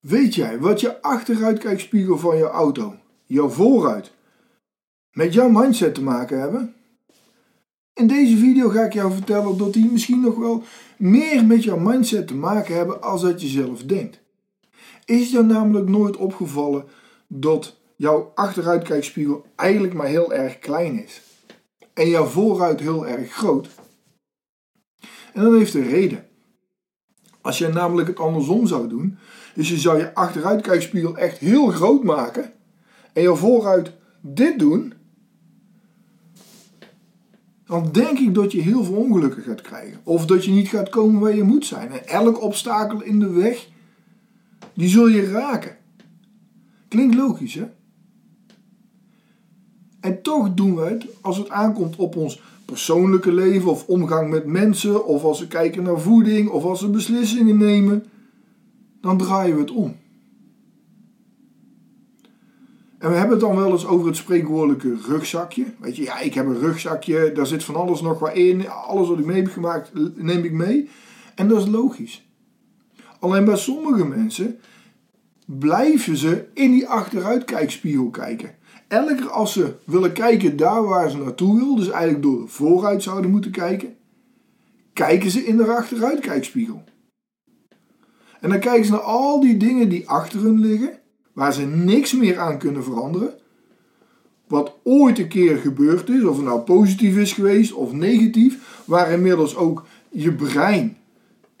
Weet jij wat je achteruitkijkspiegel van je auto, jouw vooruit, met jouw mindset te maken hebben? In deze video ga ik jou vertellen dat die misschien nog wel meer met jouw mindset te maken hebben als dat je zelf denkt. Is jou namelijk nooit opgevallen dat jouw achteruitkijkspiegel eigenlijk maar heel erg klein is en jouw vooruit heel erg groot? En dat heeft een reden. Als je namelijk het andersom zou doen, dus je zou je achteruitkijkspiegel echt heel groot maken en je vooruit dit doen, dan denk ik dat je heel veel ongelukken gaat krijgen. Of dat je niet gaat komen waar je moet zijn. En elk obstakel in de weg, die zul je raken. Klinkt logisch, hè? En toch doen we het als het aankomt op ons persoonlijke leven of omgang met mensen, of als we kijken naar voeding, of als we beslissingen nemen, dan draaien we het om. En we hebben het dan wel eens over het spreekwoordelijke rugzakje. Weet je, ja, ik heb een rugzakje, daar zit van alles nog wat in. Alles wat ik mee heb gemaakt, neem ik mee. En dat is logisch. Alleen bij sommige mensen blijven ze in die achteruitkijkspiegel kijken. Elke keer als ze willen kijken daar waar ze naartoe willen, dus eigenlijk door vooruit zouden moeten kijken, kijken ze in de achteruitkijkspiegel. En dan kijken ze naar al die dingen die achter hun liggen waar ze niks meer aan kunnen veranderen. Wat ooit een keer gebeurd is, of het nou positief is geweest of negatief, waar inmiddels ook je brein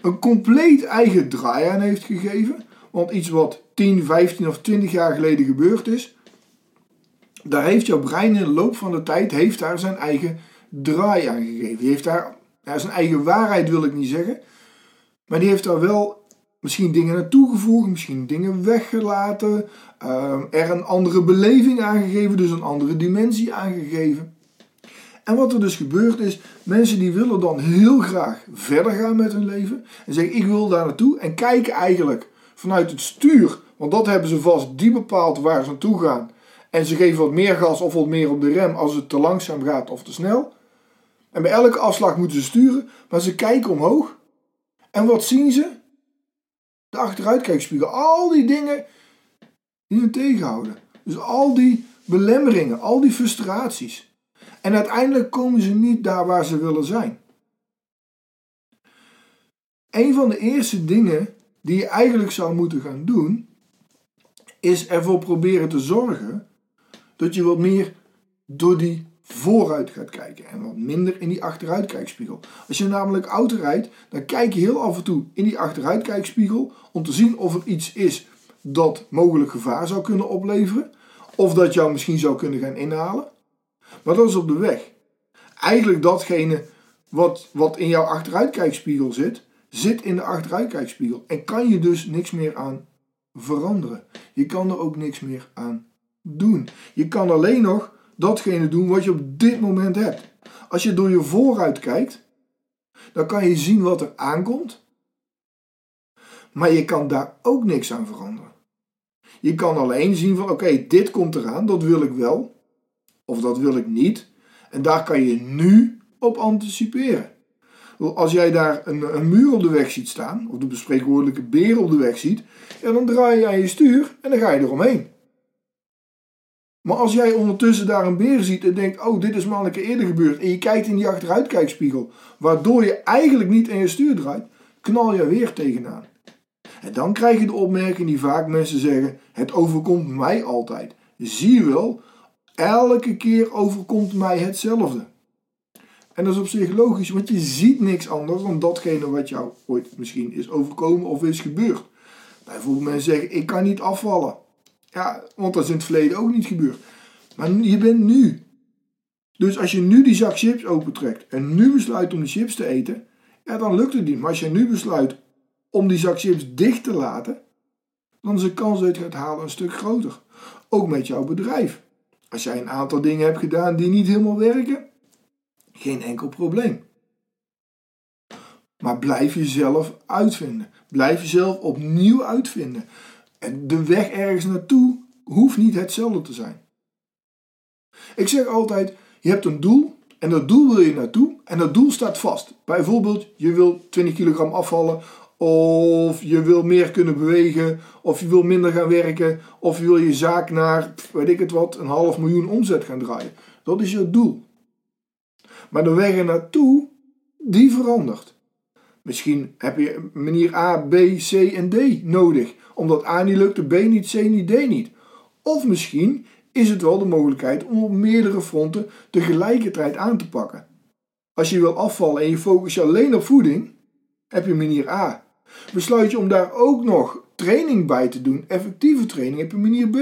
een compleet eigen draai aan heeft gegeven. Want iets wat 10, 15 of 20 jaar geleden gebeurd is, daar heeft jouw brein in de loop van de tijd heeft daar zijn eigen draai aan gegeven. Die heeft daar zijn eigen waarheid wil ik niet zeggen, maar die heeft daar wel misschien dingen naartoe gevoegd, misschien dingen weggelaten, ehm, er een andere beleving aangegeven, dus een andere dimensie aangegeven. En wat er dus gebeurt is, mensen die willen dan heel graag verder gaan met hun leven en zeggen ik wil daar naartoe en kijken eigenlijk vanuit het stuur, want dat hebben ze vast, die bepaalt waar ze naartoe gaan. En ze geven wat meer gas of wat meer op de rem als het te langzaam gaat of te snel. En bij elke afslag moeten ze sturen, maar ze kijken omhoog. En wat zien ze? de achteruitkijkspiegel. Al die dingen die hen tegenhouden. Dus al die belemmeringen, al die frustraties. En uiteindelijk komen ze niet daar waar ze willen zijn. Een van de eerste dingen die je eigenlijk zou moeten gaan doen, is ervoor proberen te zorgen dat je wat meer door die vooruit gaat kijken en wat minder in die achteruitkijkspiegel. Als je namelijk auto rijdt, dan kijk je heel af en toe in die achteruitkijkspiegel om te zien of er iets is dat mogelijk gevaar zou kunnen opleveren of dat jou misschien zou kunnen gaan inhalen. Maar dat is op de weg. Eigenlijk datgene wat, wat in jouw achteruitkijkspiegel zit, zit in de achteruitkijkspiegel en kan je dus niks meer aan veranderen. Je kan er ook niks meer aan doen. Je kan alleen nog datgene doen wat je op dit moment hebt. Als je door je vooruit kijkt, dan kan je zien wat er aankomt. Maar je kan daar ook niks aan veranderen. Je kan alleen zien van oké, dit komt eraan, dat wil ik wel. Of dat wil ik niet. En daar kan je nu op anticiperen. Als jij daar een, een muur op de weg ziet staan, of de bespreekwoordelijke beer op de weg ziet, ja, dan draai je aan je stuur en dan ga je eromheen. Maar als jij ondertussen daar een beer ziet en denkt, oh, dit is maar eerder gebeurd, en je kijkt in die achteruitkijkspiegel, waardoor je eigenlijk niet in je stuur draait, knal je weer tegenaan. En dan krijg je de opmerking die vaak mensen zeggen, het overkomt mij altijd. Zie je wel, elke keer overkomt mij hetzelfde. En dat is op zich logisch, want je ziet niks anders dan datgene wat jou ooit misschien is overkomen of is gebeurd. Bijvoorbeeld mensen zeggen, ik kan niet afvallen. Ja, want dat is in het verleden ook niet gebeurd. Maar je bent nu. Dus als je nu die zak chips opentrekt en nu besluit om die chips te eten, ja, dan lukt het niet. Maar als je nu besluit om die zak chips dicht te laten, dan is de kans dat je het gaat halen een stuk groter. Ook met jouw bedrijf. Als jij een aantal dingen hebt gedaan die niet helemaal werken, geen enkel probleem. Maar blijf jezelf uitvinden. Blijf jezelf opnieuw uitvinden. En de weg ergens naartoe hoeft niet hetzelfde te zijn. Ik zeg altijd, je hebt een doel en dat doel wil je naartoe en dat doel staat vast. Bijvoorbeeld, je wil 20 kilogram afvallen of je wil meer kunnen bewegen, of je wil minder gaan werken, of je wil je zaak naar, weet ik het wat, een half miljoen omzet gaan draaien. Dat is je doel. Maar de weg naartoe, die verandert. Misschien heb je manier A, B, C en D nodig. Omdat A niet lukt, B niet, C niet, D niet. Of misschien is het wel de mogelijkheid om op meerdere fronten tegelijkertijd aan te pakken. Als je wil afvallen en je focus je alleen op voeding, heb je manier A. Besluit je om daar ook nog training bij te doen, effectieve training, heb je manier B.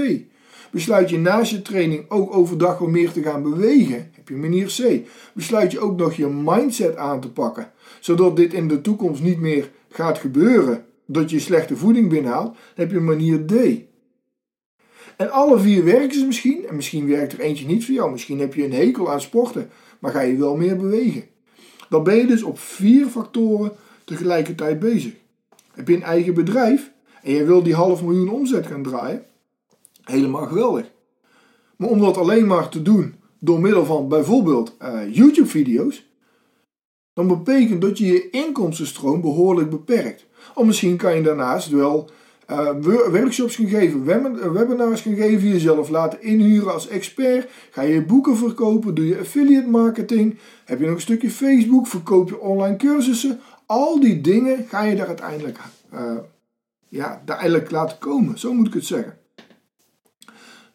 Besluit je naast je training ook overdag wat meer te gaan bewegen, heb je manier C. Besluit je ook nog je mindset aan te pakken, zodat dit in de toekomst niet meer gaat gebeuren, dat je slechte voeding binnenhaalt, heb je manier D. En alle vier werken ze misschien, en misschien werkt er eentje niet voor jou. Misschien heb je een hekel aan sporten, maar ga je wel meer bewegen. Dan ben je dus op vier factoren tegelijkertijd bezig. Heb je een eigen bedrijf en je wil die half miljoen omzet gaan draaien, helemaal geweldig. Maar om dat alleen maar te doen door middel van bijvoorbeeld uh, YouTube-video's, dan betekent dat je je inkomstenstroom behoorlijk beperkt. Of misschien kan je daarnaast wel uh, workshops geven, webinars gaan geven, jezelf laten inhuren als expert, ga je boeken verkopen, doe je affiliate marketing, heb je nog een stukje Facebook, verkoop je online cursussen. Al die dingen ga je daar uiteindelijk, ja, daar eigenlijk laten komen, zo moet ik het zeggen.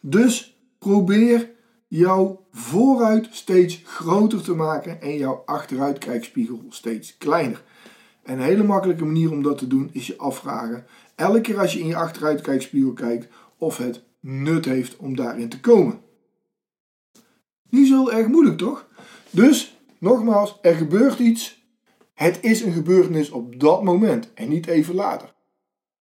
Dus probeer jouw vooruit steeds groter te maken en jouw achteruitkijkspiegel steeds kleiner. En een hele makkelijke manier om dat te doen is je afvragen, elke keer als je in je achteruitkijkspiegel kijkt, of het nut heeft om daarin te komen. Niet zo erg moeilijk toch? Dus, nogmaals, er gebeurt iets. Het is een gebeurtenis op dat moment en niet even later.